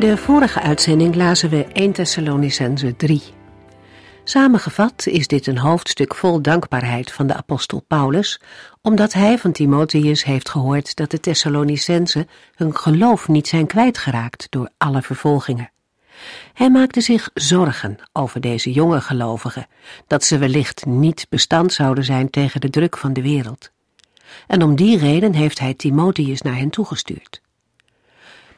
De vorige uitzending lazen we 1 Thessalonicense 3. Samengevat is dit een hoofdstuk vol dankbaarheid van de apostel Paulus, omdat hij van Timotheus heeft gehoord dat de Thessalonicensen hun geloof niet zijn kwijtgeraakt door alle vervolgingen. Hij maakte zich zorgen over deze jonge gelovigen, dat ze wellicht niet bestand zouden zijn tegen de druk van de wereld. En om die reden heeft hij Timotheus naar hen toegestuurd.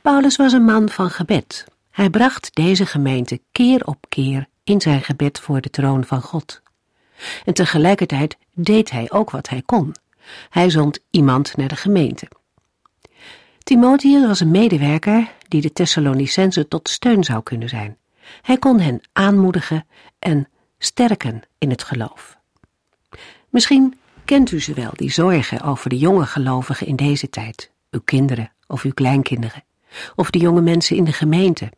Paulus was een man van gebed. Hij bracht deze gemeente keer op keer in zijn gebed voor de troon van God. En tegelijkertijd deed hij ook wat hij kon. Hij zond iemand naar de gemeente. Timotheus was een medewerker die de Thessalonicenzen tot steun zou kunnen zijn. Hij kon hen aanmoedigen en sterken in het geloof. Misschien kent u ze wel, die zorgen over de jonge gelovigen in deze tijd, uw kinderen of uw kleinkinderen of de jonge mensen in de gemeente.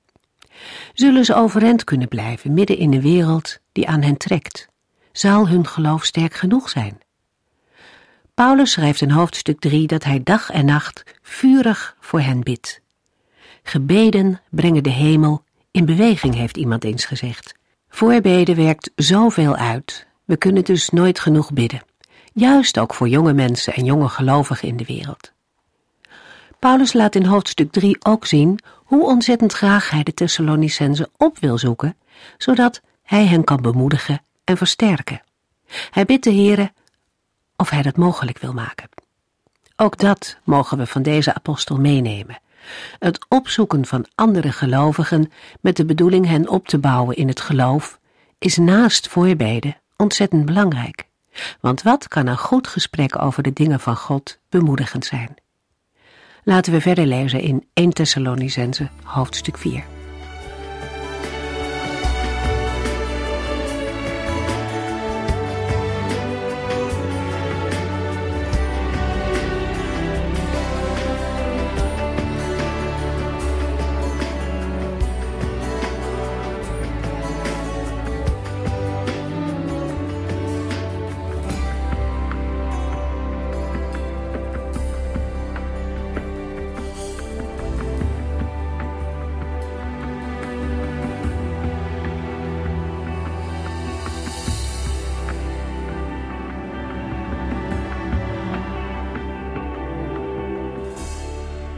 Zullen ze overeind kunnen blijven midden in een wereld die aan hen trekt? Zal hun geloof sterk genoeg zijn? Paulus schrijft in hoofdstuk 3 dat hij dag en nacht vurig voor hen bidt. Gebeden brengen de hemel in beweging, heeft iemand eens gezegd. Voorbeden werkt zoveel uit, we kunnen dus nooit genoeg bidden. Juist ook voor jonge mensen en jonge gelovigen in de wereld. Paulus laat in hoofdstuk 3 ook zien hoe ontzettend graag hij de Thessalonicenzen op wil zoeken, zodat hij hen kan bemoedigen en versterken. Hij bidt de Heere of hij dat mogelijk wil maken. Ook dat mogen we van deze apostel meenemen. Het opzoeken van andere gelovigen met de bedoeling hen op te bouwen in het geloof is naast voorbeden ontzettend belangrijk. Want wat kan een goed gesprek over de dingen van God bemoedigend zijn? Laten we verder lezen in 1 Thessalonicense hoofdstuk 4.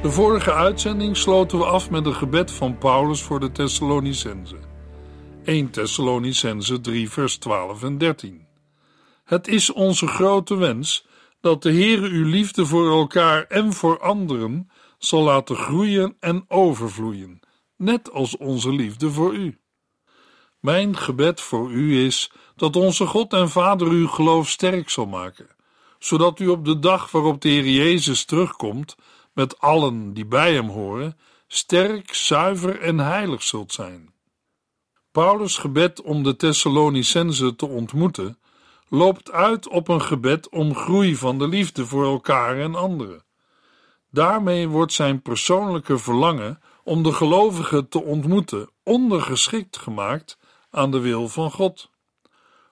De vorige uitzending sloten we af met een gebed van Paulus voor de Thessalonicenzen. 1 Thessalonicenzen 3 vers 12 en 13. Het is onze grote wens dat de Heere uw liefde voor elkaar en voor anderen zal laten groeien en overvloeien, net als onze liefde voor u. Mijn gebed voor u is dat onze God en Vader uw geloof sterk zal maken, zodat u op de dag waarop de Heer Jezus terugkomt met allen die bij hem horen, sterk, zuiver en heilig zult zijn. Paulus' gebed om de Thessalonicenzen te ontmoeten loopt uit op een gebed om groei van de liefde voor elkaar en anderen. Daarmee wordt zijn persoonlijke verlangen om de gelovigen te ontmoeten ondergeschikt gemaakt aan de wil van God.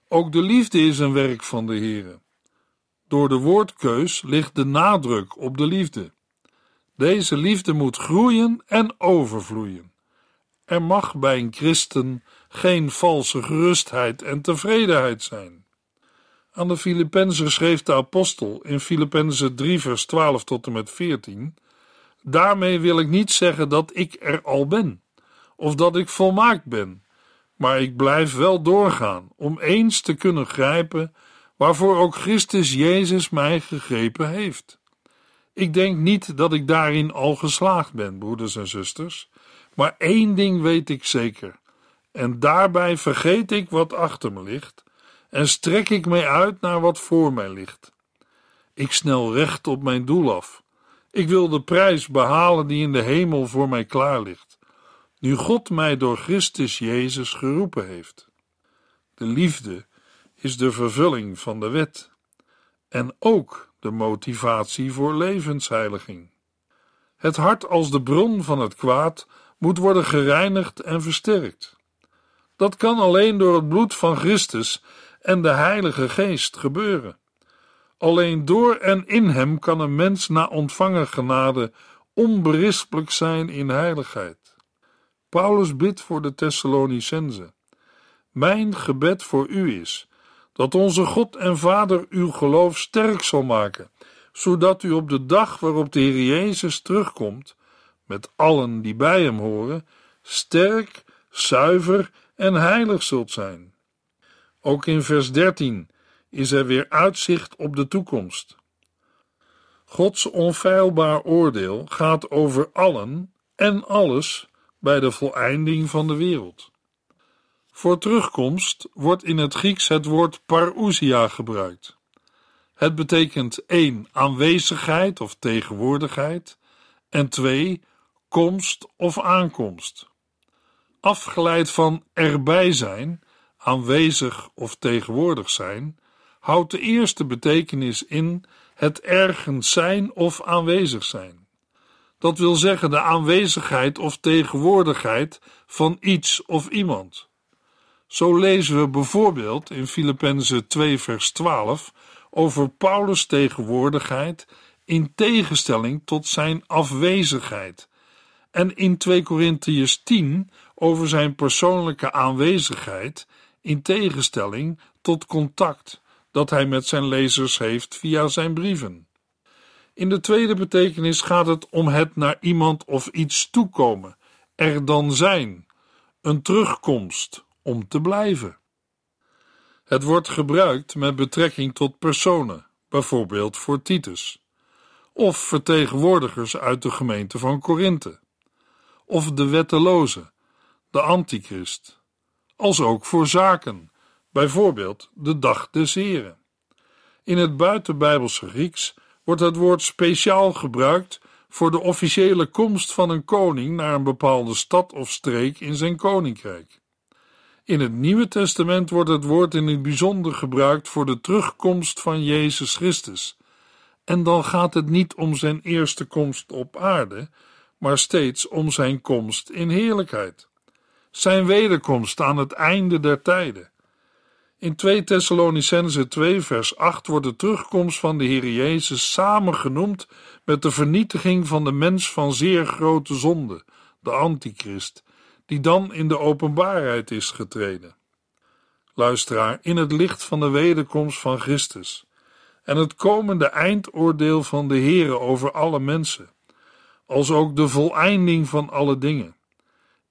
Ook de liefde is een werk van de Heere. Door de woordkeus ligt de nadruk op de liefde. Deze liefde moet groeien en overvloeien. Er mag bij een christen geen valse gerustheid en tevredenheid zijn. Aan de Filippenzen schreef de apostel in Filippenzen 3 vers 12 tot en met 14 Daarmee wil ik niet zeggen dat ik er al ben, of dat ik volmaakt ben, maar ik blijf wel doorgaan om eens te kunnen grijpen waarvoor ook Christus Jezus mij gegrepen heeft. Ik denk niet dat ik daarin al geslaagd ben, broeders en zusters, maar één ding weet ik zeker. En daarbij vergeet ik wat achter me ligt en strek ik mij uit naar wat voor mij ligt. Ik snel recht op mijn doel af. Ik wil de prijs behalen die in de hemel voor mij klaar ligt. nu God mij door Christus Jezus geroepen heeft. De liefde is de vervulling van de wet en ook de motivatie voor levensheiliging. Het hart als de bron van het kwaad moet worden gereinigd en versterkt. Dat kan alleen door het bloed van Christus en de Heilige Geest gebeuren. Alleen door en in hem kan een mens na ontvangen genade onberispelijk zijn in heiligheid. Paulus bidt voor de Thessalonicenzen. Mijn gebed voor u is dat onze God en Vader uw geloof sterk zal maken, zodat u op de dag waarop de Heer Jezus terugkomt, met allen die bij hem horen, sterk, zuiver en heilig zult zijn. Ook in vers 13 is er weer uitzicht op de toekomst. Gods onfeilbaar oordeel gaat over allen en alles bij de voleinding van de wereld. Voor terugkomst wordt in het Grieks het woord parousia gebruikt. Het betekent één aanwezigheid of tegenwoordigheid en twee komst of aankomst. Afgeleid van erbij zijn, aanwezig of tegenwoordig zijn, houdt de eerste betekenis in het ergens zijn of aanwezig zijn. Dat wil zeggen de aanwezigheid of tegenwoordigheid van iets of iemand. Zo lezen we bijvoorbeeld in Filippenzen 2 vers 12 over Paulus' tegenwoordigheid in tegenstelling tot zijn afwezigheid en in 2 Korintiërs 10 over zijn persoonlijke aanwezigheid in tegenstelling tot contact dat hij met zijn lezers heeft via zijn brieven. In de tweede betekenis gaat het om het naar iemand of iets toekomen, er dan zijn, een terugkomst, om te blijven. Het wordt gebruikt met betrekking tot personen, bijvoorbeeld voor Titus, of vertegenwoordigers uit de gemeente van Korinthe, of de wetteloze, de antichrist, als ook voor zaken, bijvoorbeeld de dag des Heren. In het buitenbijbelse Grieks wordt het woord speciaal gebruikt voor de officiële komst van een koning naar een bepaalde stad of streek in zijn koninkrijk. In het Nieuwe Testament wordt het woord in het bijzonder gebruikt voor de terugkomst van Jezus Christus. En dan gaat het niet om zijn eerste komst op aarde, maar steeds om zijn komst in heerlijkheid. Zijn wederkomst aan het einde der tijden. In 2 Thessalonicense 2 vers 8 wordt de terugkomst van de Heer Jezus samen genoemd met de vernietiging van de mens van zeer grote zonde, de antichrist, die dan in de openbaarheid is getreden. Luisteraar, in het licht van de wederkomst van Christus en het komende eindoordeel van de Heere over alle mensen, als ook de voleinding van alle dingen,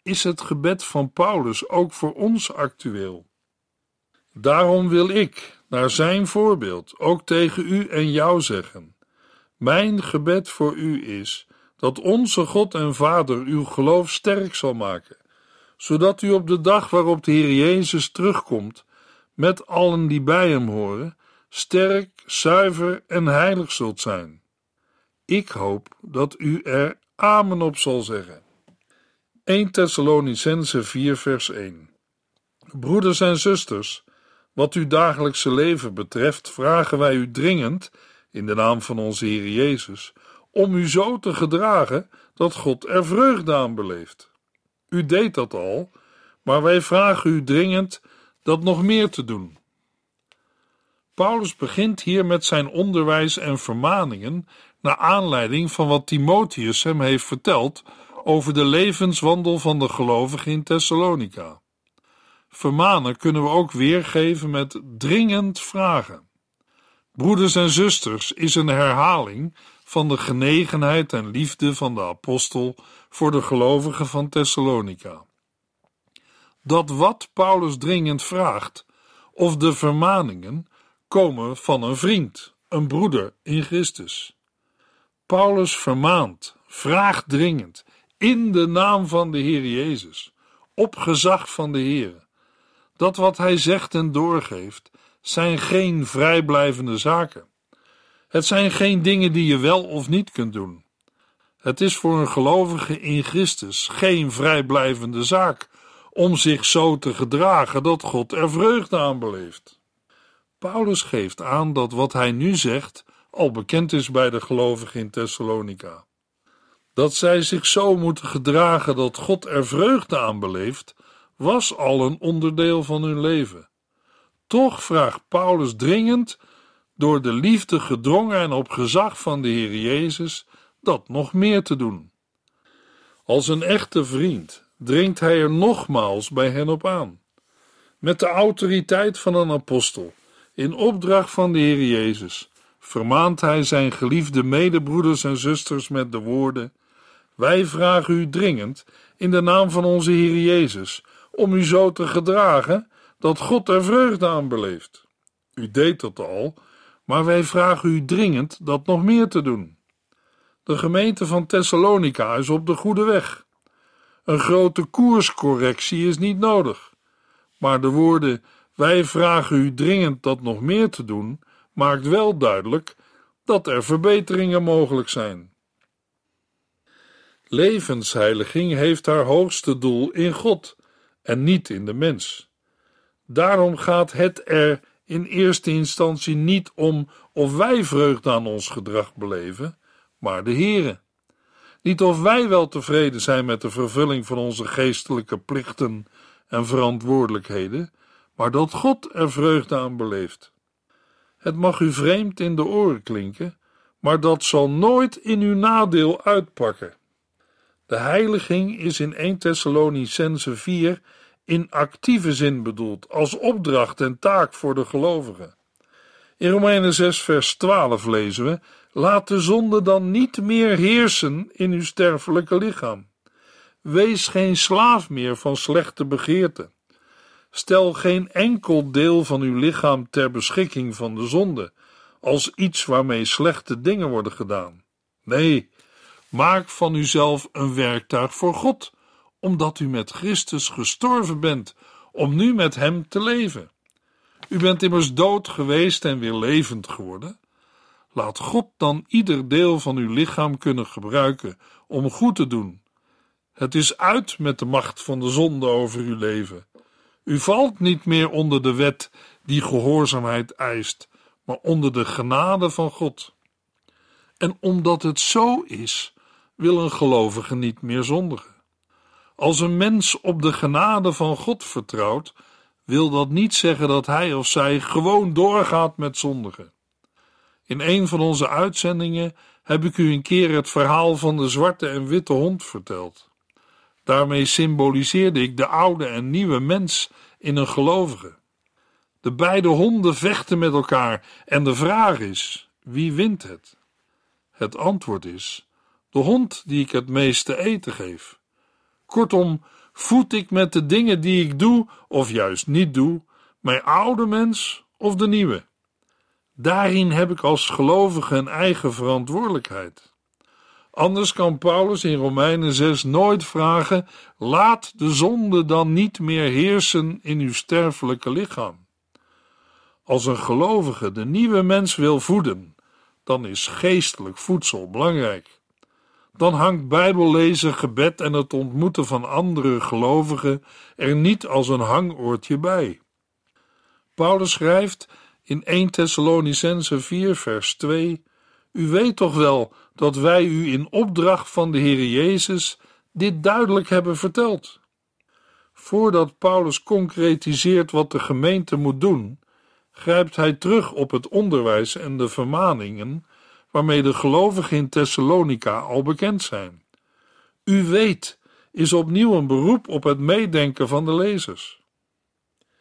is het gebed van Paulus ook voor ons actueel. Daarom wil ik, naar zijn voorbeeld, ook tegen u en jou zeggen: Mijn gebed voor u is dat onze God en Vader uw geloof sterk zal maken, zodat u op de dag waarop de Heer Jezus terugkomt, met allen die bij hem horen, sterk, zuiver en heilig zult zijn. Ik hoop dat u er Amen op zal zeggen. 1 Thessalonicense 4 vers 1 Broeders en zusters, wat uw dagelijkse leven betreft, vragen wij u dringend, in de naam van onze Heer Jezus, om u zo te gedragen dat God er vreugde aan beleeft. U deed dat al, maar wij vragen u dringend dat nog meer te doen. Paulus begint hier met zijn onderwijs en vermaningen naar aanleiding van wat Timotheus hem heeft verteld over de levenswandel van de gelovigen in Thessalonica. Vermanen kunnen we ook weergeven met dringend vragen. Broeders en zusters is een herhaling van de genegenheid en liefde van de apostel voor de gelovigen van Thessalonica. Dat wat Paulus dringend vraagt, of de vermaningen, komen van een vriend, een broeder in Christus. Paulus vermaant, vraagt dringend, in de naam van de Heer Jezus, op gezag van de Heer. Dat wat hij zegt en doorgeeft, zijn geen vrijblijvende zaken. Het zijn geen dingen die je wel of niet kunt doen. Het is voor een gelovige in Christus geen vrijblijvende zaak om zich zo te gedragen dat God er vreugde aan beleeft. Paulus geeft aan dat wat hij nu zegt al bekend is bij de gelovigen in Thessalonica. Dat zij zich zo moeten gedragen dat God er vreugde aan beleeft, was al een onderdeel van hun leven. Toch vraagt Paulus dringend, door de liefde gedrongen en op gezag van de Heer Jezus, dat nog meer te doen. Als een echte vriend dringt hij er nogmaals bij hen op aan. Met de autoriteit van een apostel, in opdracht van de Heer Jezus, vermaant hij zijn geliefde medebroeders en zusters met de woorden: Wij vragen u dringend, in de naam van onze Heer Jezus, om u zo te gedragen dat God er vreugde aan beleeft. U deed dat al, maar wij vragen u dringend dat nog meer te doen. De gemeente van Thessalonica is op de goede weg. Een grote koerscorrectie is niet nodig. Maar de woorden: Wij vragen u dringend dat nog meer te doen, maakt wel duidelijk dat er verbeteringen mogelijk zijn. Levensheiliging heeft haar hoogste doel in God en niet in de mens. Daarom gaat het er in eerste instantie niet om of wij vreugde aan ons gedrag beleven, maar de Heere. Niet of wij wel tevreden zijn met de vervulling van onze geestelijke plichten en verantwoordelijkheden, maar dat God er vreugde aan beleeft. Het mag u vreemd in de oren klinken, maar dat zal nooit in uw nadeel uitpakken. De heiliging is in 1 Thessalonicense 4 in actieve zin bedoeld, als opdracht en taak voor de gelovigen. In Romeinen 6, vers 12 lezen we: Laat de zonde dan niet meer heersen in uw sterfelijke lichaam. Wees geen slaaf meer van slechte begeerten. Stel geen enkel deel van uw lichaam ter beschikking van de zonde, als iets waarmee slechte dingen worden gedaan. Nee, maak van uzelf een werktuig voor God, omdat u met Christus gestorven bent, om nu met Hem te leven. U bent immers dood geweest en weer levend geworden. Laat God dan ieder deel van uw lichaam kunnen gebruiken om goed te doen. Het is uit met de macht van de zonde over uw leven. U valt niet meer onder de wet die gehoorzaamheid eist, maar onder de genade van God. En omdat het zo is, wil een gelovige niet meer zondigen. Als een mens op de genade van God vertrouwt, wil dat niet zeggen dat hij of zij gewoon doorgaat met zondigen. In een van onze uitzendingen heb ik u een keer het verhaal van de zwarte en witte hond verteld. Daarmee symboliseerde ik de oude en nieuwe mens in een gelovige. De beide honden vechten met elkaar en de vraag is: wie wint het? Het antwoord is: de hond die ik het meeste eten geef. Kortom, voed ik met de dingen die ik doe, of juist niet doe, mijn oude mens of de nieuwe? Daarin heb ik als gelovige een eigen verantwoordelijkheid. Anders kan Paulus in Romeinen 6 nooit vragen: laat de zonde dan niet meer heersen in uw sterfelijke lichaam. Als een gelovige de nieuwe mens wil voeden, dan is geestelijk voedsel belangrijk dan hangt Bijbellezen, gebed en het ontmoeten van andere gelovigen er niet als een hangoortje bij. Paulus schrijft in 1 Thessalonicense 4 vers 2 U weet toch wel dat wij u in opdracht van de Heer Jezus dit duidelijk hebben verteld. Voordat Paulus concretiseert wat de gemeente moet doen, grijpt hij terug op het onderwijs en de vermaningen waarmee de gelovigen in Thessalonica al bekend zijn. U weet is opnieuw een beroep op het meedenken van de lezers.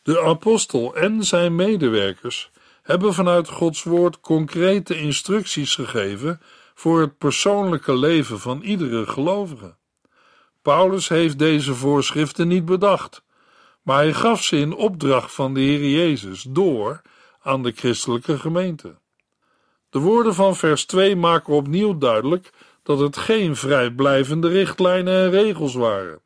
De apostel en zijn medewerkers hebben vanuit Gods woord concrete instructies gegeven voor het persoonlijke leven van iedere gelovige. Paulus heeft deze voorschriften niet bedacht, maar hij gaf ze in opdracht van de Heer Jezus door aan de christelijke gemeente. De woorden van vers 2 maken opnieuw duidelijk dat het geen vrijblijvende richtlijnen en regels waren.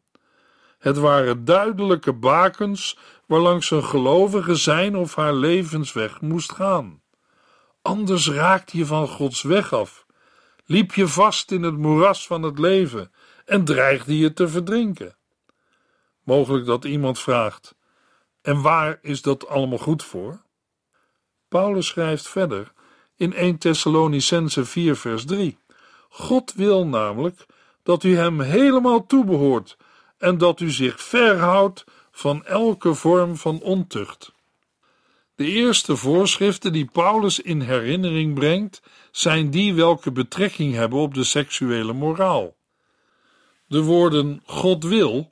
Het waren duidelijke bakens waarlangs een gelovige zijn of haar levensweg moest gaan. Anders raakt je van Gods weg af, Liep je vast in het moeras van het leven en dreigde je te verdrinken? Mogelijk dat iemand vraagt: en waar is dat allemaal goed voor? Paulus schrijft verder in 1 Thessalonicense 4 vers 3. God wil namelijk dat u hem helemaal toebehoort en dat u zich verhoudt van elke vorm van ontucht. De eerste voorschriften die Paulus in herinnering brengt, zijn die welke betrekking hebben op de seksuele moraal. De woorden God wil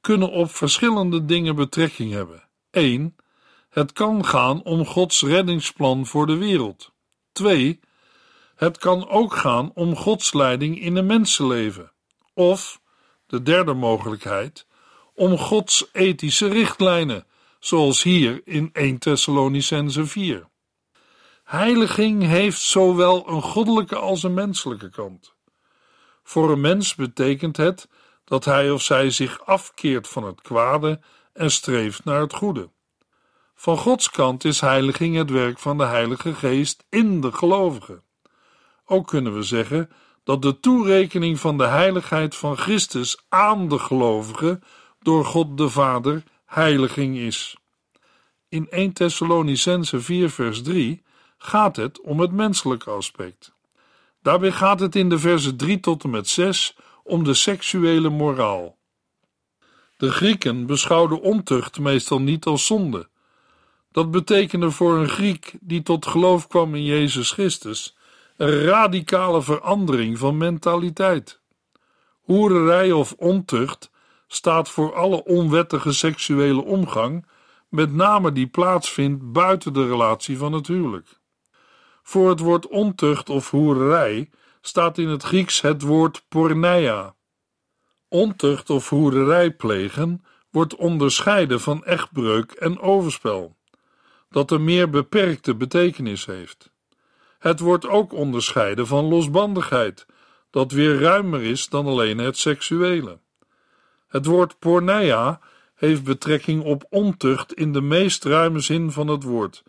kunnen op verschillende dingen betrekking hebben. 1. Het kan gaan om Gods reddingsplan voor de wereld. 2. Het kan ook gaan om Gods leiding in een mensenleven. Of, de derde mogelijkheid, om Gods ethische richtlijnen, zoals hier in 1 Thessalonicense 4. Heiliging heeft zowel een goddelijke als een menselijke kant. Voor een mens betekent het dat hij of zij zich afkeert van het kwade en streeft naar het goede. Van Gods kant is heiliging het werk van de Heilige Geest in de gelovigen. Ook kunnen we zeggen dat de toerekening van de heiligheid van Christus aan de gelovigen door God de Vader heiliging is. In 1 Thessalonicense 4 vers 3 gaat het om het menselijke aspect. Daarbij gaat het in de versen 3 tot en met 6 om de seksuele moraal. De Grieken beschouwden ontucht meestal niet als zonde. Dat betekende voor een Griek die tot geloof kwam in Jezus Christus een radicale verandering van mentaliteit. Hoererij of ontucht staat voor alle onwettige seksuele omgang, met name die plaatsvindt buiten de relatie van het huwelijk. Voor het woord ontucht of hoererij staat in het Grieks het woord porneia. Ontucht of hoererij plegen wordt onderscheiden van echtbreuk en overspel, dat een meer beperkte betekenis heeft. Het wordt ook onderscheiden van losbandigheid, dat weer ruimer is dan alleen het seksuele. Het woord porneia heeft betrekking op ontucht in de meest ruime zin van het woord.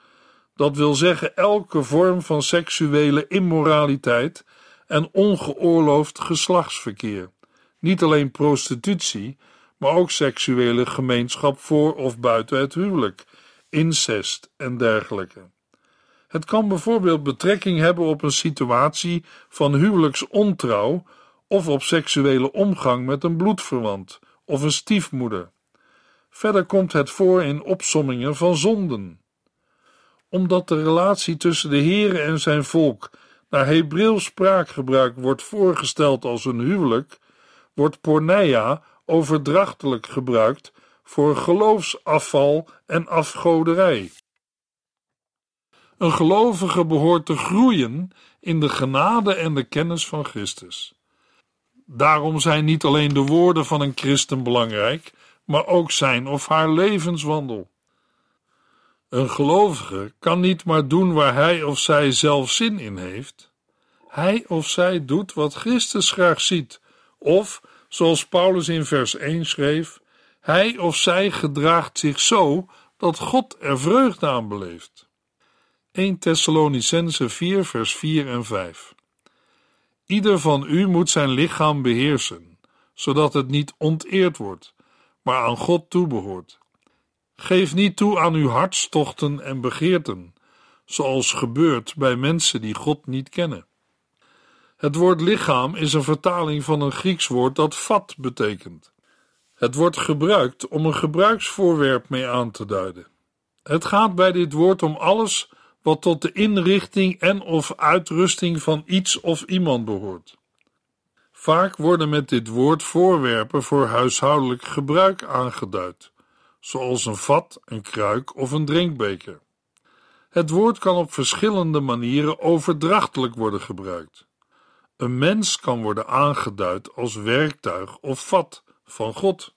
Dat wil zeggen elke vorm van seksuele immoraliteit en ongeoorloofd geslachtsverkeer. Niet alleen prostitutie, maar ook seksuele gemeenschap voor of buiten het huwelijk, incest en dergelijke. Het kan bijvoorbeeld betrekking hebben op een situatie van huwelijksontrouw of op seksuele omgang met een bloedverwant of een stiefmoeder. Verder komt het voor in opsommingen van zonden. Omdat de relatie tussen de Heere en zijn volk naar Hebreeuws spraakgebruik wordt voorgesteld als een huwelijk, wordt porneia overdrachtelijk gebruikt voor geloofsafval en afgoderij. Een gelovige behoort te groeien in de genade en de kennis van Christus. Daarom zijn niet alleen de woorden van een christen belangrijk, maar ook zijn of haar levenswandel. Een gelovige kan niet maar doen waar hij of zij zelf zin in heeft. Hij of zij doet wat Christus graag ziet, of, zoals Paulus in vers 1 schreef, hij of zij gedraagt zich zo dat God er vreugde aan beleeft. 1 Thessalonicense 4 vers 4 en 5 Ieder van u moet zijn lichaam beheersen, zodat het niet onteerd wordt, maar aan God toebehoort. Geef niet toe aan uw hartstochten en begeerten, zoals gebeurt bij mensen die God niet kennen. Het woord lichaam is een vertaling van een Grieks woord dat vat betekent. Het wordt gebruikt om een gebruiksvoorwerp mee aan te duiden. Het gaat bij dit woord om alles wat tot de inrichting en of uitrusting van iets of iemand behoort. Vaak worden met dit woord voorwerpen voor huishoudelijk gebruik aangeduid, zoals een vat, een kruik of een drinkbeker. Het woord kan op verschillende manieren overdrachtelijk worden gebruikt. Een mens kan worden aangeduid als werktuig of vat van God.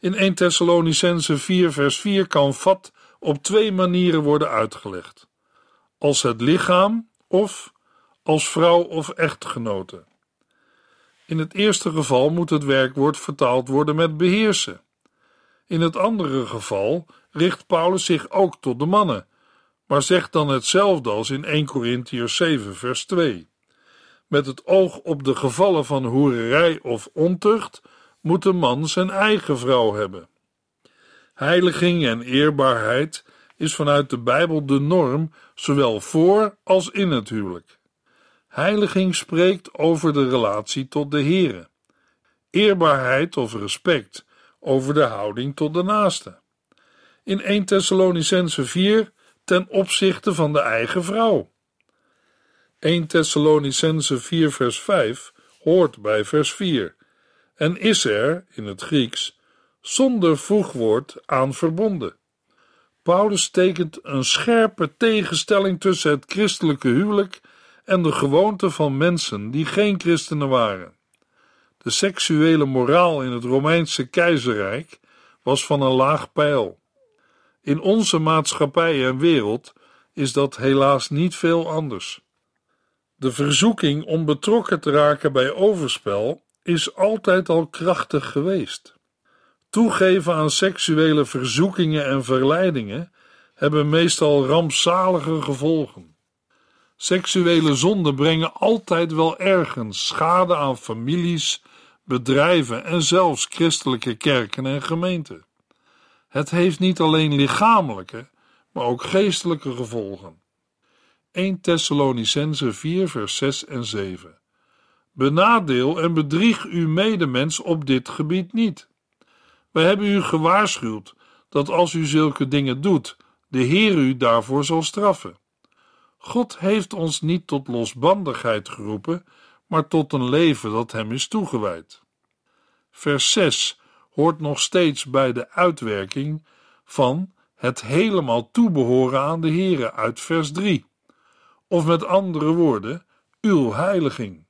In 1 Thessalonicense 4 vers 4 kan vat op twee manieren worden uitgelegd: als het lichaam of als vrouw of echtgenote. In het eerste geval moet het werkwoord vertaald worden met beheersen. In het andere geval richt Paulus zich ook tot de mannen, maar zegt dan hetzelfde als in 1 Corinthiërs 7 vers 2. Met het oog op de gevallen van hoererij of ontucht moet de man zijn eigen vrouw hebben. Heiliging en eerbaarheid is vanuit de Bijbel de norm, zowel voor als in het huwelijk. Heiliging spreekt over de relatie tot de Here. Eerbaarheid of respect over de houding tot de naaste. In 1 Thessalonicense 4 ten opzichte van de eigen vrouw. 1 Thessalonicense 4 vers 5 hoort bij vers 4 en is er, in het Grieks, zonder voegwoord aan verbonden. Paulus tekent een scherpe tegenstelling tussen het christelijke huwelijk en de gewoonte van mensen die geen christenen waren. De seksuele moraal in het Romeinse keizerrijk was van een laag pijl. In onze maatschappij en wereld is dat helaas niet veel anders. De verzoeking om betrokken te raken bij overspel is altijd al krachtig geweest. Toegeven aan seksuele verzoekingen en verleidingen hebben meestal rampzalige gevolgen. Seksuele zonden brengen altijd wel ergens schade aan families, bedrijven en zelfs christelijke kerken en gemeenten. Het heeft niet alleen lichamelijke, maar ook geestelijke gevolgen. 1 Thessalonicense 4 vers 6 en 7 Benadeel en bedrieg uw medemens op dit gebied niet. Wij hebben u gewaarschuwd dat als u zulke dingen doet, de Heer u daarvoor zal straffen. God heeft ons niet tot losbandigheid geroepen, maar tot een leven dat hem is toegewijd. Vers 6 hoort nog steeds bij de uitwerking van het helemaal toebehoren aan de Heere uit vers 3. Of met andere woorden, uw heiliging.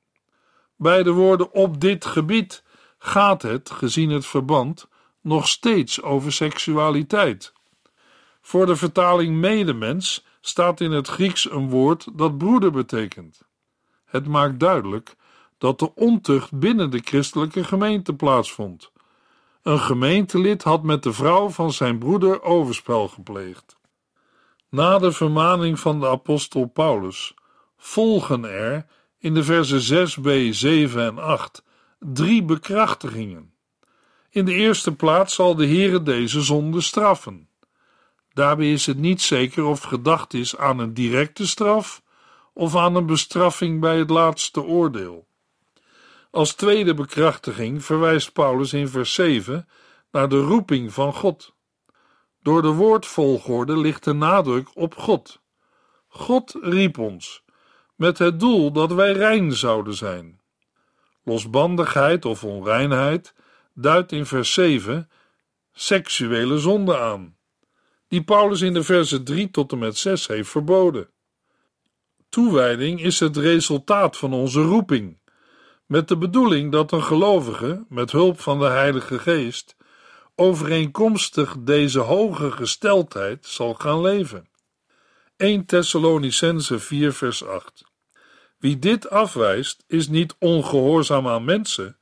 Bij de woorden op dit gebied gaat het, gezien het verband, nog steeds over seksualiteit. Voor de vertaling medemens staat in het Grieks een woord dat broeder betekent. Het maakt duidelijk dat de ontucht binnen de christelijke gemeente plaatsvond. Een gemeentelid had met de vrouw van zijn broeder overspel gepleegd. Na de vermaning van de apostel Paulus volgen er in de versen 6b, 7 en 8 drie bekrachtigingen. In de eerste plaats zal de Heere deze zonde straffen. Daarbij is het niet zeker of gedacht is aan een directe straf of aan een bestraffing bij het laatste oordeel. Als tweede bekrachtiging verwijst Paulus in vers 7 naar de roeping van God. Door de woordvolgorde ligt de nadruk op God. God riep ons, met het doel dat wij rein zouden zijn. Losbandigheid of onreinheid duidt in vers 7 seksuele zonde aan, die Paulus in de versen 3 tot en met 6 heeft verboden. Toewijding is het resultaat van onze roeping, met de bedoeling dat een gelovige, met hulp van de Heilige Geest, overeenkomstig deze hoge gesteldheid zal gaan leven. 1 Thessalonicense 4 vers 8 Wie dit afwijst, is niet ongehoorzaam aan mensen,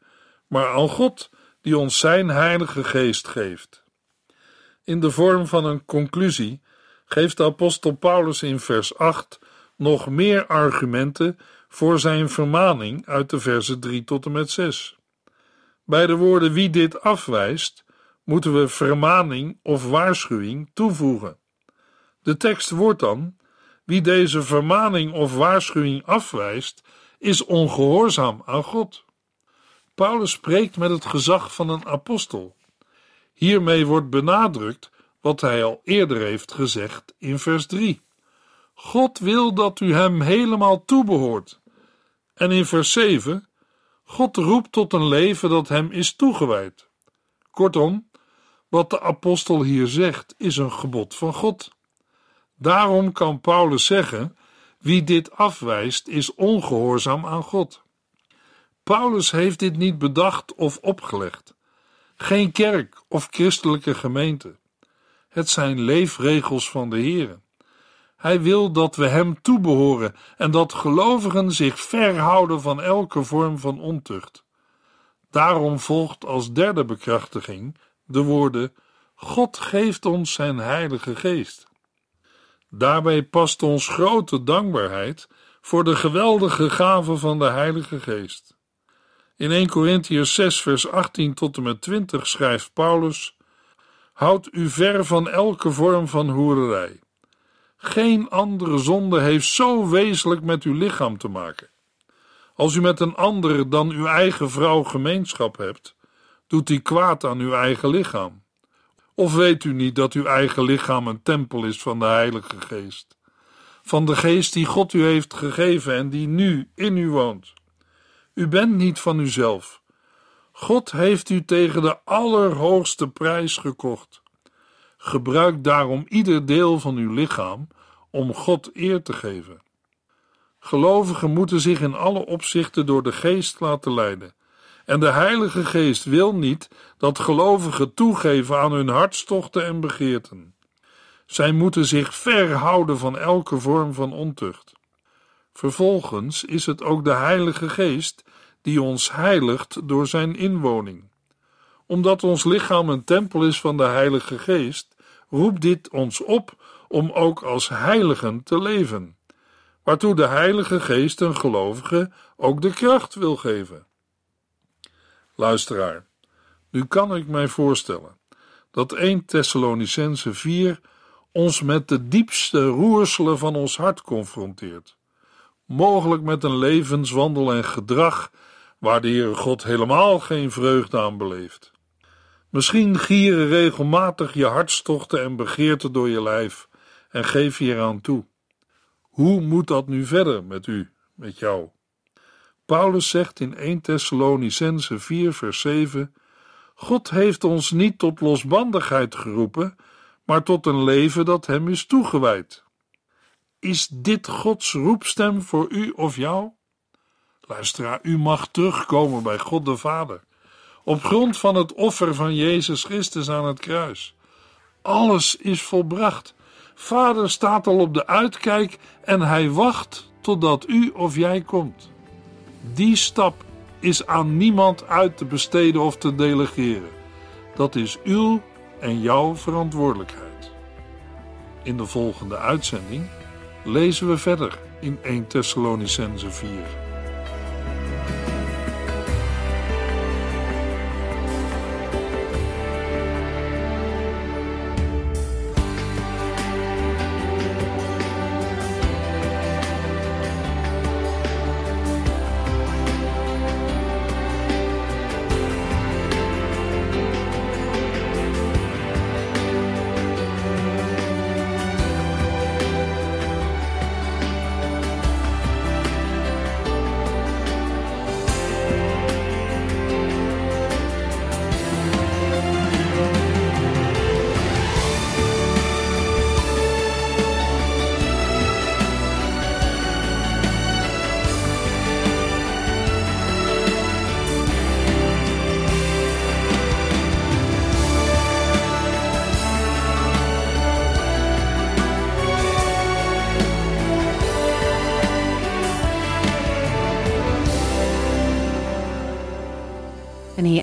maar aan God, die ons zijn Heilige Geest geeft. In de vorm van een conclusie geeft de apostel Paulus in vers 8 nog meer argumenten voor zijn vermaning uit de versen 3 tot en met 6. Bij de woorden wie dit afwijst, moeten we vermaning of waarschuwing toevoegen. De tekst wordt dan: wie deze vermaning of waarschuwing afwijst, is ongehoorzaam aan God. Paulus spreekt met het gezag van een apostel. Hiermee wordt benadrukt wat hij al eerder heeft gezegd in vers 3. God wil dat u hem helemaal toebehoort. En in vers 7, God roept tot een leven dat hem is toegewijd. Kortom, wat de apostel hier zegt, is een gebod van God. Daarom kan Paulus zeggen: wie dit afwijst, is ongehoorzaam aan God. Paulus heeft dit niet bedacht of opgelegd. Geen kerk of christelijke gemeente. Het zijn leefregels van de Heer. Hij wil dat we Hem toebehoren en dat gelovigen zich verhouden van elke vorm van ontucht. Daarom volgt als derde bekrachtiging de woorden: God geeft ons Zijn Heilige Geest. Daarbij past ons grote dankbaarheid voor de geweldige gave van de Heilige Geest. In 1 Corinthians 6, vers 18 tot en met 20 schrijft Paulus: Houd u ver van elke vorm van hoererij. Geen andere zonde heeft zo wezenlijk met uw lichaam te maken. Als u met een andere dan uw eigen vrouw gemeenschap hebt, doet die kwaad aan uw eigen lichaam. Of weet u niet dat uw eigen lichaam een tempel is van de Heilige Geest? Van de Geest die God u heeft gegeven en die nu in u woont. U bent niet van uzelf. God heeft u tegen de allerhoogste prijs gekocht. Gebruik daarom ieder deel van uw lichaam om God eer te geven. Gelovigen moeten zich in alle opzichten door de Geest laten leiden. En de Heilige Geest wil niet dat gelovigen toegeven aan hun hartstochten en begeerten. Zij moeten zich verhouden van elke vorm van ontucht. Vervolgens is het ook de Heilige Geest die ons heiligt door zijn inwoning. Omdat ons lichaam een tempel is van de Heilige Geest, roept dit ons op om ook als heiligen te leven, waartoe de Heilige Geest een gelovige ook de kracht wil geven. Luisteraar, nu kan ik mij voorstellen dat 1 Thessalonicense 4 ons met de diepste roerselen van ons hart confronteert, mogelijk met een levenswandel en gedrag waar de Heere God helemaal geen vreugde aan beleeft. Misschien gieren regelmatig je hartstochten en begeerten door je lijf en geef je eraan toe. Hoe moet dat nu verder met u, met jou? Paulus zegt in 1 Thessalonicense 4 vers 7 God heeft ons niet tot losbandigheid geroepen, maar tot een leven dat hem is toegewijd. Is dit Gods roepstem voor u of jou? Luisteraar, u mag terugkomen bij God de Vader, op grond van het offer van Jezus Christus aan het kruis. Alles is volbracht. Vader staat al op de uitkijk en hij wacht totdat u of jij komt. Die stap is aan niemand uit te besteden of te delegeren. Dat is uw en jouw verantwoordelijkheid. In de volgende uitzending lezen we verder in 1 Thessalonicense 4.